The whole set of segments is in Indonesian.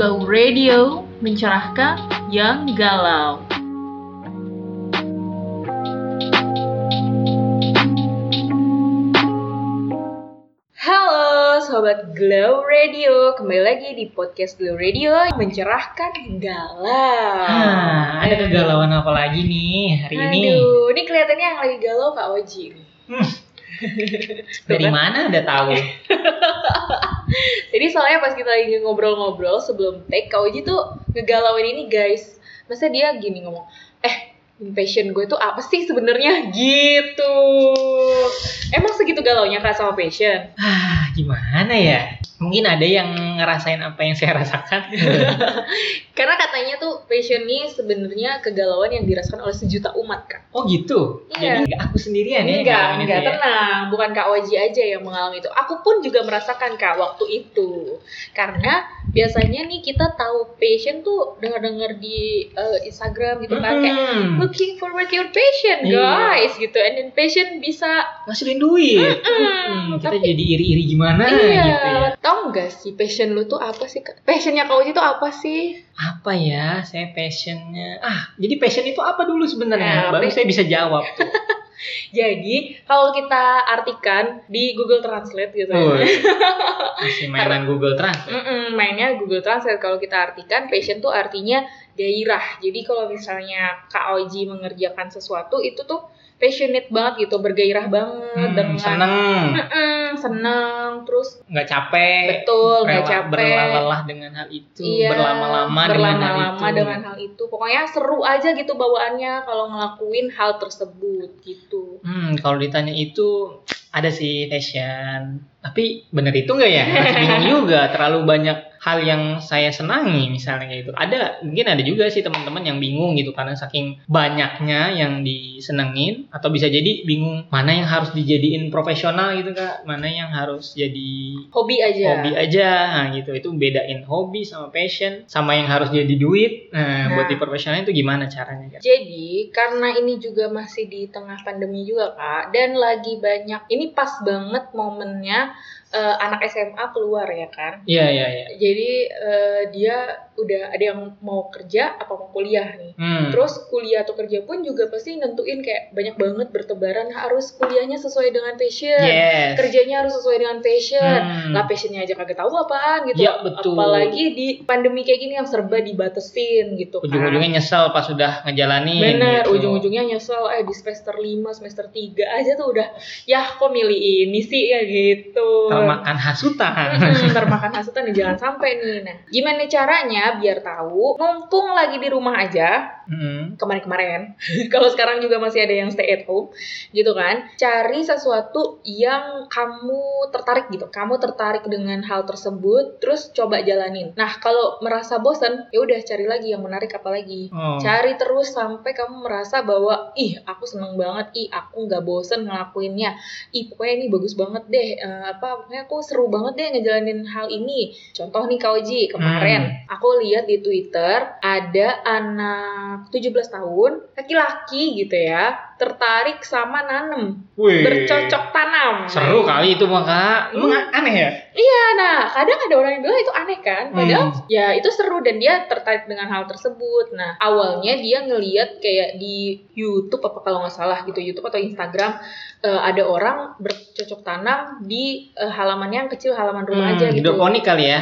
Glow Radio mencerahkan yang galau. Halo sobat Glow Radio, kembali lagi di podcast Glow Radio mencerahkan galau. Nah, ada kegalauan apa lagi nih hari ini? Aduh, ini kelihatannya yang lagi galau Kak Oji. Hmm. Dari mana udah tahu? Jadi soalnya pas kita lagi ngobrol-ngobrol sebelum take, Kak Oji tuh ngegalauin ini guys. Masa dia gini ngomong, eh passion gue tuh apa sih sebenarnya gitu. Emang segitu galaunya kak sama passion? Ah, gimana ya? Mungkin ada yang ngerasain apa yang saya rasakan. Karena katanya tuh passion ini sebenarnya kegalauan yang dirasakan oleh sejuta umat kak. oh gitu. Iya. Jadi nggak aku sendirian ya enggak, enggak ya? tenang. Bukan Kak Oji aja yang mengalami itu. Aku pun juga merasakan Kak waktu itu. Karena biasanya nih kita tahu passion tuh dengar-dengar di eh, Instagram gitu kan kayak Hmm, looking forward your passion Iya. guys gitu. And then passion bisa ngasilin duit. Mm-mm, Hmm, kita tapi- jadi iri-iri gimana iya. gitu ya. Tahu nggak sih passion lu tuh apa sih? Passionnya Kak Oji tuh apa sih? Apa ya? Saya passionnya. Ah, jadi passion itu apa dulu sebenarnya? Ya, Baru saya bisa jawab tuh. Jadi kalau kita artikan di Google Translate gitu ya. Woi. Masih mainan Google Translate. Mm-mm, mainnya Google Translate kalau kita artikan passion tuh artinya gairah. Jadi kalau misalnya Kak Oji mengerjakan sesuatu itu tuh passionate banget gitu, bergairah banget Hmm, dengan seneng. Mm-mm, seneng terus nggak capek Betul, nggak capek. berlelah dengan hal itu iya, berlama-lama dengan hal berlama-lama itu dengan hal itu. Pokoknya seru aja gitu bawaannya kalau ngelakuin hal tersebut gitu. hmm kalau ditanya itu ada sih passion tapi bener itu nggak ya Masih bingung juga terlalu banyak hal yang saya senangi misalnya kayak gitu. Ada mungkin ada juga sih teman-teman yang bingung gitu karena saking banyaknya yang disenengin atau bisa jadi bingung mana yang harus dijadiin profesional gitu kak. Mana yang harus jadi Hobi aja. hobi aja. Nah gitu. Itu bedain hobi sama passion sama yang harus jadi duit. Nah, Nah. buat di profesional itu gimana caranya kan Jadi karena ini juga masih di tengah pandemi juga kak, dan lagi banyak ini pas banget momennya eh, anak SMA keluar ya kan. iya iya iya Jadi eh, dia udah ada yang mau kerja apa mau kuliah nih. hmm. Terus kuliah atau kerja pun juga pasti nentuin kayak banyak banget bertebaran harus kuliahnya sesuai dengan passion. yes Kerjanya harus sesuai dengan passion. Hmm. Lah passionnya aja kagak tahu apaan gitu. Ya, betul. Apalagi di pandemi kayak gini yang serba dibatesin gitu kan. ujung-ujungnya nyesel pas sudah ngejalanin Bener, gitu. ujung-ujungnya nyesel eh di semester 5, semester 3 aja tuh udah ya kok milih ini sih ya gitu. Termakan hasutan Mm-mm, termakan hasutan nih jangan sampai nih. Nah, gimana caranya biar tahu mumpung lagi di rumah aja Hmm. kemarin-kemarin. Kalau sekarang juga masih ada yang stay at home gitu kan. Cari sesuatu yang kamu tertarik gitu. Kamu tertarik dengan hal tersebut terus coba jalanin. Nah, kalau merasa bosan, ya udah cari lagi yang menarik apa lagi. Oh. Cari terus sampai kamu merasa bahwa ih aku seneng banget, ih aku nggak bosen ngelakuinnya, ih pokoknya ini bagus banget deh, Eh, apa pokoknya aku seru banget deh ngejalanin hal ini. Contoh nih Kak Oji, kemarin aku lihat di Twitter ada anak 17 tahun, laki-laki gitu ya, tertarik sama nanem, Wih. bercocok tanam. seru kali itu mah kak emang Hmm. aneh ya Iya, nah kadang ada orang yang bilang itu aneh kan, padahal Hmm. ya itu seru dan dia tertarik dengan hal tersebut. Nah awalnya dia ngeliat kayak di YouTube apa kalau nggak salah gitu YouTube atau Instagram eh, ada orang bercocok tanam di eh, halamannya yang kecil halaman rumah Hmm, aja gitu. hidroponik kali ya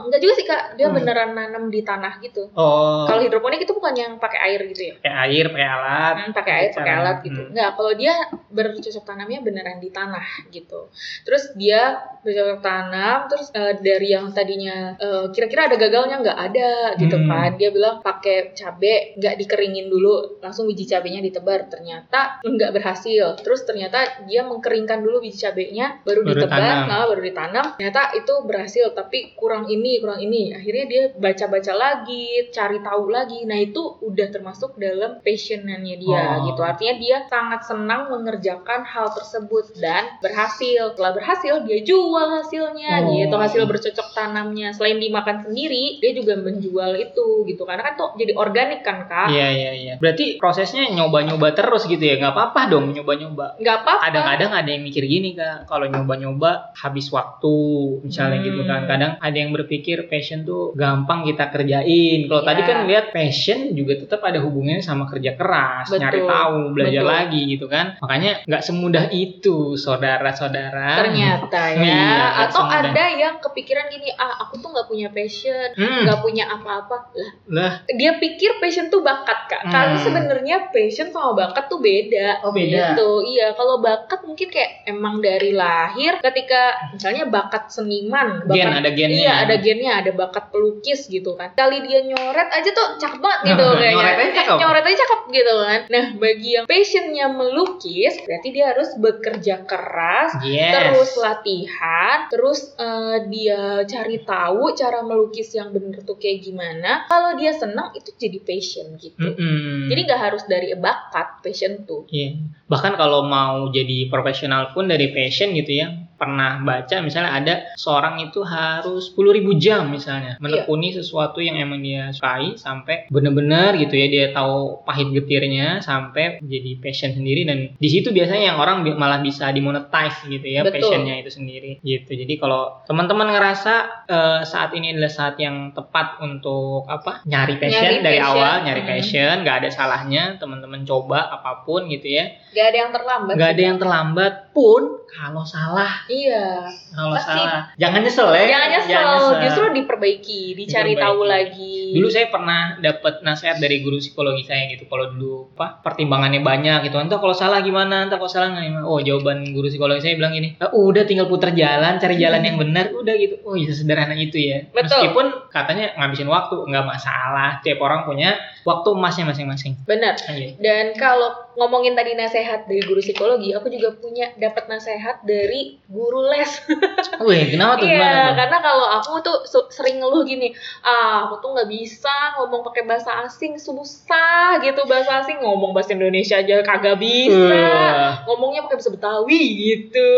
Eh, enggak juga sih kak, dia Hmm. beneran nanam di tanah gitu. oh Kalau hidroponik itu bukan yang pakai air gitu ya? pakai air pakai alat Hmm, pakai air, pakai alat gitu. hmm. Enggak, kalau dia bercocok tanamnya beneran di tanah gitu. Terus dia bercocok tanam, terus eh, dari yang tadinya eh, kira-kira ada gagalnya nggak ada gitu Hmm. kan. Dia bilang pakai cabe nggak dikeringin dulu, langsung biji cabenya ditebar. Ternyata nggak berhasil. Terus ternyata dia mengkeringkan dulu biji cabenya, baru, Baru ditebar, tanam. nah, baru ditanam. Ternyata itu berhasil, tapi kurang ini, kurang ini. Akhirnya dia baca-baca lagi, cari tahu lagi. Nah itu udah termasuk dalam passionnya dia Oh. gitu. Artinya dia sangat senang mengerjakan hal tersebut dan berhasil. Setelah berhasil dia jual hasilnya Oh. gitu. Hasil bercocok tanamnya. Selain dimakan sendiri, dia juga menjual itu gitu. Karena kan tuh jadi organik kan kak. iya iya iya berarti prosesnya nyoba-nyoba terus gitu ya nggak apa-apa dong nyoba-nyoba Nggak apa-apa. kadang-kadang ada yang mikir gini kak kalau nyoba-nyoba habis waktu misalnya Hmm. gitu kan kadang ada yang berpikir pikir passion tuh gampang kita kerjain. Kalau Iya. tadi kan lihat passion juga tetap ada hubungannya sama kerja keras, Betul. nyari tahu, belajar Betul. lagi gitu kan. Makanya nggak semudah itu, saudara-saudara. ternyata ya Iya, atau semudah. ada yang kepikiran gini ah aku tuh nggak punya passion Hmm, nggak punya apa-apa lah lah, dia pikir passion tuh bakat kak Hmm. kalau sebenarnya passion sama bakat tuh beda Oh, beda. gitu iya kalau bakat mungkin kayak emang dari lahir ketika misalnya bakat seniman bakat gen ada gennya. Iya ada gennya, ada bakat pelukis gitu kan. Kali dia nyoret aja tuh cakep banget gitu kayaknya. Nyoret aja cakep. Nyoret aja cakep gitu kan. Nah bagi yang passionnya melukis, berarti dia harus bekerja keras, Yes. terus latihan, terus eh, dia cari tahu cara melukis yang bener tuh kayak gimana. Kalau dia senang itu jadi passion gitu. Mm-mm. Jadi nggak harus dari bakat passion tuh. Iya. Bahkan kalau mau jadi profesional pun dari passion gitu ya. Pernah baca misalnya ada seorang itu harus 10.000 jam misalnya menekuni sesuatu yang emang dia sukai sampai bener-bener gitu ya dia tahu pahit getirnya sampai jadi passion sendiri dan di situ biasanya yang orang bi- malah bisa dimonetize gitu ya Betul. passionnya itu sendiri gitu. Jadi kalau teman-teman ngerasa eh, saat ini adalah saat yang tepat untuk apa nyari passion Nyari dari passion. awal nyari Hmm. passion nggak ada salahnya teman-teman coba apa pun gitu ya Gak ada yang terlambat. nggak ada yang terlambat pun kalau salah Iya. kalau Pasti. salah jangan nyesel ya Jangan nyesel, justru diperbaiki, dicari Diperbaiki. tahu lagi. dulu saya pernah dapat nasihat dari guru psikologi saya gitu kalau dulu apa pertimbangannya banyak gitu entah kalau salah gimana entah kalau salah gimana oh jawaban guru psikologi saya bilang gini "Ah, udah tinggal putar jalan cari jalan yang benar udah gitu oh iya sederhana itu ya Betul. meskipun katanya ngabisin waktu nggak masalah tiap orang punya waktu emasnya masing-masing Benar. Iya. Dan kalau ngomongin tadi nasehat dari guru psikologi, aku juga punya dapat nasehat dari guru les. Wih, kenapa tuh Iya, karena kalau aku tuh sering ngeluh gini, ah aku tuh nggak bisa ngomong pakai bahasa asing, susah gitu bahasa asing ngomong bahasa Indonesia aja kagak bisa, Wah. ngomongnya pakai bahasa Betawi gitu,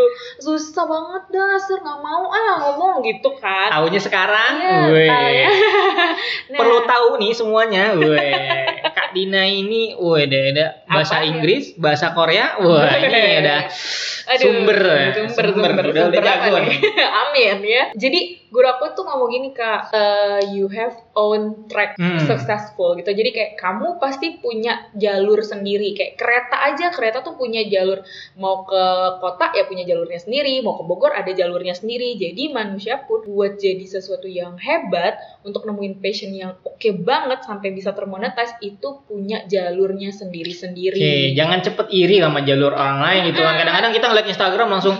susah banget dah, ser nggak mau ah ngomong gitu kan. Taunya sekarang, taunya. Nah, Perlu tahu nih semuanya. Dina ini, weh, ada, ada bahasa Apanya? Inggris, bahasa Korea, wah ini ada Aduh, sumber, ya. sumber, sumber, Udah, udah sumber apa jago nih? nih. Amin ya. Jadi guru aku tuh ngomong gini kak, eh, you have own track Hmm. successful gitu. Jadi kayak kamu pasti punya jalur sendiri. Kayak kereta aja, kereta tuh punya jalur. Mau ke kota ya punya jalurnya sendiri, mau ke Bogor ada jalurnya sendiri. Jadi manusia pun buat jadi sesuatu yang hebat untuk nemuin passion yang oke banget sampai bisa termonetize itu punya jalurnya sendiri-sendiri. Oke, jangan cepet iri sama jalur orang lain gitu kan. Kadang-kadang kita ngeliat Instagram langsung,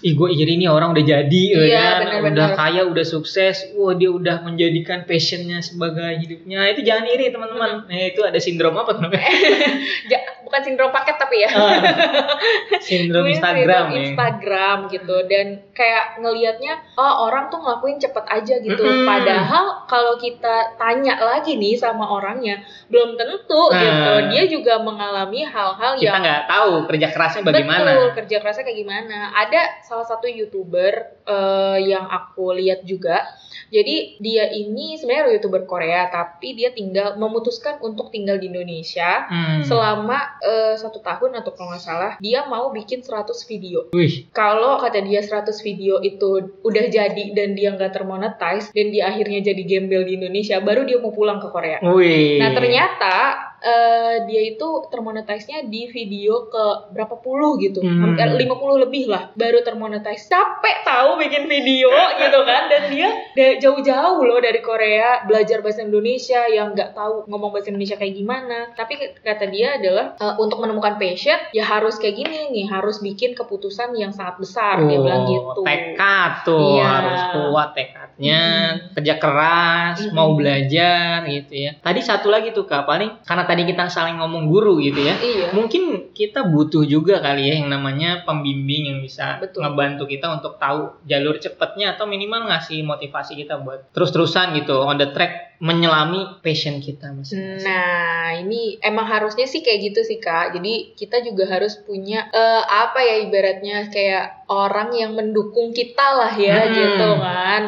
ih gue iri nih orang udah jadi, ya Iya, kan? benar-benar. udah kaya, udah sukses, wah dia udah menjadikan passionnya sebagai hidupnya. Itu jangan iri teman-teman. Nah, itu ada sindrom apa namanya? Bukan sindrom paket tapi ya. Ah, sindrom Instagram sindrom ya. Instagram gitu dan kayak ngelihatnya oh orang tuh ngelakuin cepet aja gitu Mm-mm. padahal kalau kita tanya lagi nih sama orangnya belum tentu Nah. gitu dia juga mengalami hal-hal Kita yang nggak tahu kerja kerasnya bagaimana. Betul, kerja kerasnya kayak gimana. Ada salah satu YouTuber eh, yang aku lihat juga. Jadi dia ini sebenarnya YouTuber Korea, tapi dia tinggal memutuskan untuk tinggal di Indonesia Hmm. selama eh, satu tahun atau kalau nggak salah dia mau bikin 100 video. Wih, Kalau kata dia 100 video itu udah jadi dan dia nggak termonetize dan dia akhirnya jadi gembel di Indonesia, baru dia mau pulang ke Korea. wih. Nah ternyata eh, dia itu termonetize-nya di video ke berapa puluh gitu, Hmm. hampir 50 lebih lah, baru termonetize. Capek tahu bikin video gitu kan, dan dia jauh-jauh loh dari Korea belajar bahasa Indonesia yang nggak tahu ngomong bahasa Indonesia kayak gimana. Tapi kata dia adalah eh, untuk menemukan passion ya harus kayak gini nih, harus bikin keputusan yang sangat besar. dia bilang gitu. tekad tuh Iya. harus kuat tekadnya, Mm-mm. kerja keras, Mm-mm. mau belajar gitu ya. Tadi satu lagi tuh kak paling karena tadi kita saling ngomong guru gitu ya. Iya. Mungkin kita butuh juga kali ya yang namanya pembimbing yang bisa Betul. ngebantu kita untuk tahu jalur cepetnya atau minimal ngasih motivasi kita buat terus-terusan gitu on the track menyelami passion kita masing-masing. Nah, ini emang harusnya sih kayak gitu sih Kak. Jadi kita juga harus punya eh, apa ya ibaratnya kayak orang yang mendukung kita lah ya Hmm. gitu kan.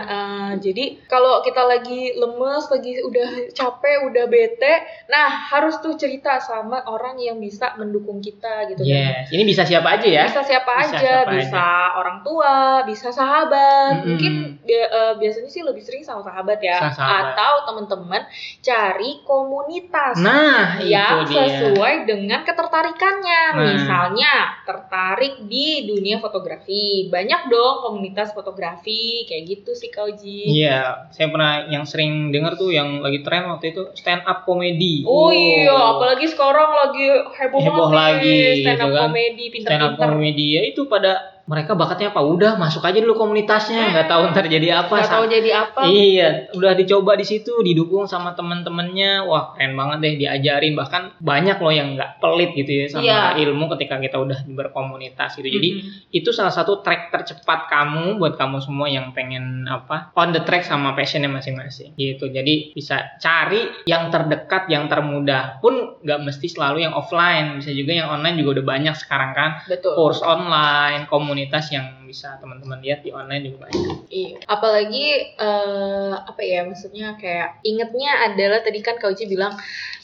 Eh, jadi kalau kita lagi lemes, lagi udah capek, udah bete, nah harus tuh cerita sama orang yang bisa mendukung kita gitu kan. Yes. Ini bisa siapa aja ya? Bisa siapa Bisa aja, siapa bisa orang tua, bisa sahabat. Mm-mm. Mungkin bi- eh, biasanya sih lebih sering sama sahabat ya, Sama sahabat. atau teman-teman cari komunitas Nah, yang itu dia. sesuai dengan ketertarikannya. Nah. Misalnya tertarik di dunia fotografi, banyak dong komunitas fotografi kayak gitu sih Kak Uji. Iya, saya pernah yang sering dengar tuh yang lagi tren waktu itu stand up comedy. Oh iya, apalagi sekarang lagi heboh, Heboh lagi, stand up gitu kan. comedy, stand up pinter-pinter. comedy ya itu pada mereka bakatnya apa? Udah masuk aja dulu komunitasnya, nggak tahu ntar jadi apa. Gak tahu jadi apa. Iya, udah dicoba di situ, didukung sama teman-temannya. Wah, keren banget deh diajarin. Bahkan banyak loh yang nggak pelit gitu ya sama Iya. ilmu ketika kita udah berkomunitas gitu. Jadi Mm-mm. itu salah satu track tercepat kamu buat kamu semua yang pengen apa on the track sama passionnya masing-masing gitu. Jadi bisa cari yang terdekat, yang termudah. Pun nggak mesti selalu yang offline, bisa juga yang online juga udah banyak sekarang kan. Betul. Course online, komunitas yang bisa teman-teman lihat di online juga banyak. Iya. Apalagi eh, apa ya maksudnya kayak ingetnya adalah tadi kan Kak Uci bilang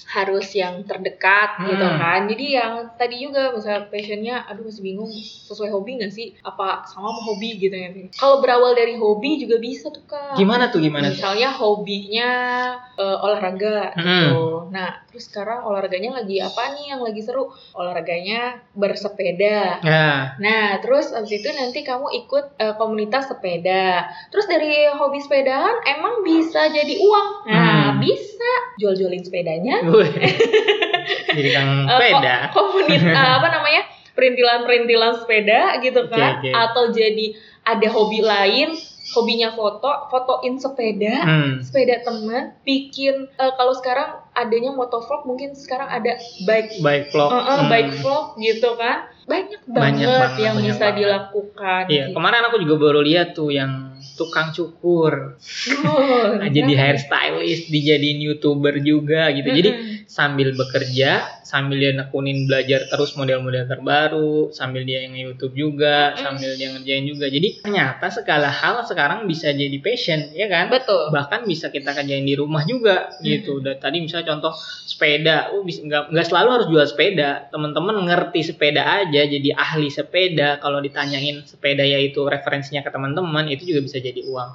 harus yang terdekat Hmm. gitu kan. Jadi yang tadi juga misalnya passionnya, aduh masih bingung sesuai hobi nggak sih? Apa sama sama hobi gitu ya? Kalau berawal dari hobi juga bisa tuh kak. Gimana tuh gimana tuh? Misalnya hobinya eh, olahraga Hmm. gitu. Nah terus sekarang olahraganya lagi apa nih yang lagi seru? Olahraganya bersepeda. Ya, Nah, terus abis itu nanti kamu ikut eh, komunitas sepeda. Terus dari hobi sepedaan emang bisa jadi uang. Nah, Hmm. bisa jual-jualin sepedanya. Gue jadi kang Eh, sepeda. ko- komunitas apa namanya? Perintilan-perintilan sepeda gitu kan. oke. Atau jadi ada hobi lain, hobinya foto, fotoin sepeda. Hmm. Sepeda teman, bikin eh, kalau sekarang adanya motovlog mungkin sekarang ada bike Baik vlog. Uh, uh, Hmm. bike vlog gitu kan banyak banget banget, yang banyak bisa banget. dilakukan Iya, gitu. kemarin aku juga baru lihat tuh yang tukang cukur. Oh, Nah, jadi bener. hairstylist, dijadiin youtuber juga gitu. Jadi. Sambil bekerja, sambil dia nekunin belajar terus model-model terbaru, sambil dia yang YouTube juga, sambil dia ngerjain juga. Jadi ternyata segala hal sekarang bisa jadi passion, ya kan? betul Bahkan bisa kita kerjain di rumah juga gitu. Dan tadi misalnya contoh sepeda, oh bisa nggak nggak selalu harus jual sepeda. Teman-teman ngerti sepeda aja, jadi ahli sepeda. Kalau ditanyain sepeda yaitu referensinya ke teman-teman, itu juga bisa jadi uang.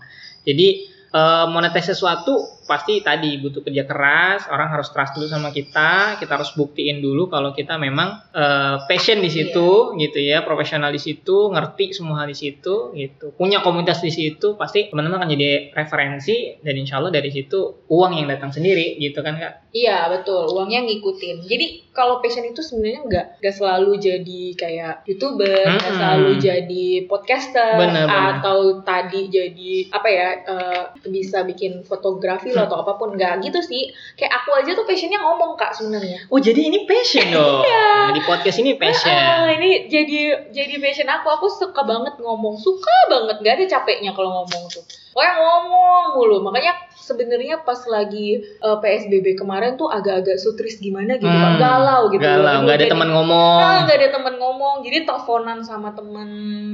Jadi eh, monetisasi sesuatu pasti tadi butuh kerja keras, orang harus trust dulu sama kita, kita harus buktiin dulu kalau kita memang eh, passion di situ gitu ya, profesional di situ, ngerti semua hal di situ gitu, punya komunitas di situ, pasti teman-teman akan jadi referensi dan insya Allah dari situ uang yang datang sendiri gitu kan kak? iya betul uangnya ngikutin jadi kalau passion itu sebenarnya nggak nggak selalu jadi kayak youtuber nggak Mm-mm. selalu jadi podcaster Bener, bener. atau tadi jadi apa ya eh, bisa bikin fotografi Hmm. Loh atau apa pun nggak gitu sih kayak aku aja tuh passionnya ngomong kak sebenarnya Oh jadi ini passion dong? Di podcast ini passion. Ah, ini jadi jadi passion aku. Aku suka banget ngomong, suka banget. Gak ada capeknya kalau ngomong tuh. Pokoknya ngomong mulu. Makanya sebenarnya pas lagi eh, PSBB kemarin tuh agak-agak sutris gimana gitu. Hmm, galau gitu. Galau, nggak ada teman ngomong. Ah, nggak ada teman ngomong. Jadi teleponan sama temen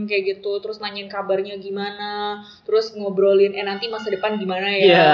kayak gitu, terus nanyain kabarnya gimana, terus ngobrolin eh nanti masa depan gimana ya. Iya.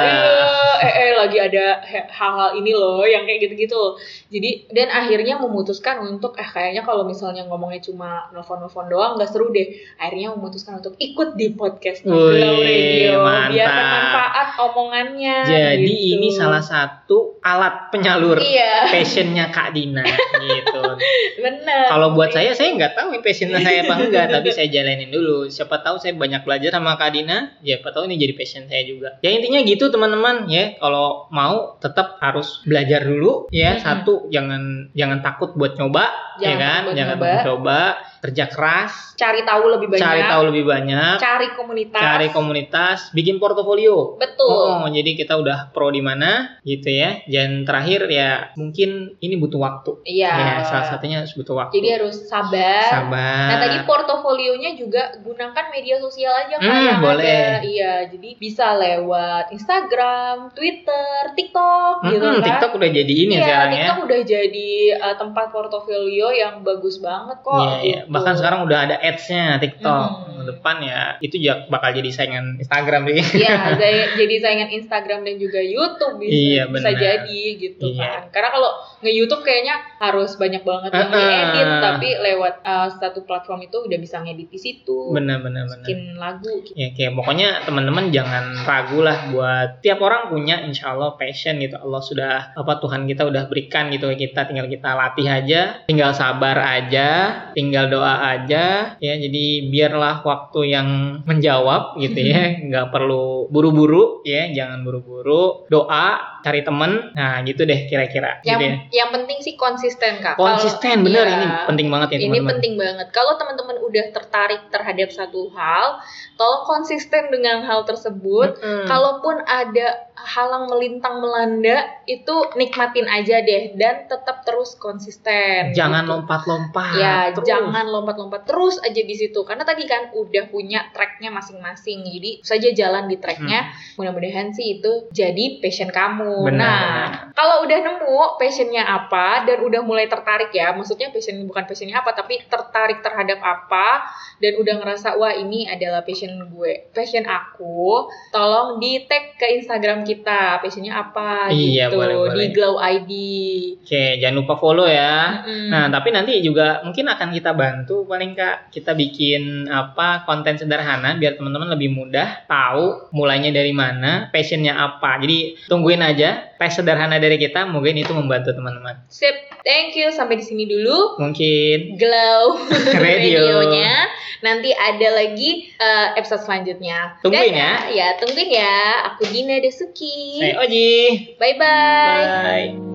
Lagi ada hal-hal ini loh yang kayak gitu-gitu. Jadi dan akhirnya memutuskan untuk eh kayaknya kalau misalnya ngomongnya cuma nelfon-nelfon doang nggak seru deh. Akhirnya memutuskan untuk ikut di podcast Ngobrol Radio biar mantap. bermanfaat omongannya. Jadi gitu. ini salah satu alat penyalur Iya, passionnya Kak Dina gitu. bener. Kalau buat saya, saya nggak tahu ini passion saya apa enggak, tapi saya jalanin dulu. Siapa tahu saya banyak belajar sama Kak Dina, ya siapa tahu ini jadi passion saya juga. Ya intinya gitu teman-teman ya, kalau mau tetap harus belajar dulu ya. Mm-mm. Satu jangan jangan takut buat nyoba, ya Jangan kan? takut Jangan nyoba. takut coba, kerja keras, cari tahu lebih banyak. cari tahu lebih banyak, cari komunitas. cari komunitas, bikin portofolio. Betul. Oh, jadi kita udah pro di mana gitu ya. Dan terakhir ya mungkin ini butuh waktu. Iya. Ya, salah satunya butuh waktu. Jadi harus sabar. sabar. Nah tadi portofolionya juga gunakan media sosial aja kan Hmm, yang boleh. ada. Iya, jadi bisa lewat Instagram, Twitter, TikTok gitu Mm-mm, kan. TikTok udah jadi ini iya, sekarang ya. TikTok udah jadi uh, tempat portofolio yang bagus banget kok. Iya, iya. Bahkan sekarang udah ada ads-nya TikTok. Hmm. Tahun depan ya itu juga bakal jadi saingan Instagram deh. Iya, jadi saingan Instagram dan juga YouTube bisa Iya, bisa benar. jadi gitu Iya. kan. Karena kalau nge-YouTube kayaknya harus banyak banget yang ah. diedit, tapi lewat uh, satu platform itu udah bisa ngedit di situ. Bener bener bener. Bikin lagu gitu. Ya kayak pokoknya teman-teman jangan ragu lah buat tiap orang punya insya Allah passion gitu Allah sudah apa Tuhan kita udah berikan gitu kita tinggal kita latih aja tinggal sabar aja tinggal doa aja ya jadi biarlah waktu yang menjawab gitu ya nggak perlu buru-buru ya jangan buru-buru doa cari temen nah gitu deh kira-kira Yang gitu ya. yang penting sih konsisten Kak. Konsisten bener Iya. ini penting banget ya Ini teman-teman penting banget. Kalau teman-teman udah tertarik terhadap satu hal, tolong konsisten dengan hal tersebut. Mm-mm. Kalaupun ada halang melintang melanda, itu nikmatin aja deh dan tetap terus konsisten. jangan gitu. lompat-lompat Ya, terus. jangan lompat-lompat terus aja di situ. Karena tadi kan udah punya tracknya masing-masing. Jadi saja jalan di tracknya. Mudah-mudahan sih itu jadi passion kamu. Hmm. Benar, nah, kalau udah nemu passionnya apa dan udah mulai tertarik ya, maksudnya passion bukan passionnya apa, tapi tertarik terhadap apa dan udah ngerasa wah ini adalah passion gue, passion aku. Tolong di tag ke Instagram kita, passionnya apa Iya, gitu boleh, boleh. di Glow ID. Oke, jangan lupa follow ya. Nah, tapi nanti juga mungkin akan kita bantu paling Kak kita bikin apa konten sederhana biar teman-teman lebih mudah tahu mulainya dari mana, passionnya apa. Jadi tungguin aja tes sederhana dari kita, mungkin itu membantu teman-teman. Sip, thank you. Sampai di sini dulu. Mungkin Glow Radio. radionya. Nanti ada lagi eh, episode selanjutnya. Tungguin Dadah. Ya, tungguin ya. Aku Dina Desuki. Saya Oji. Bye-bye. Bye.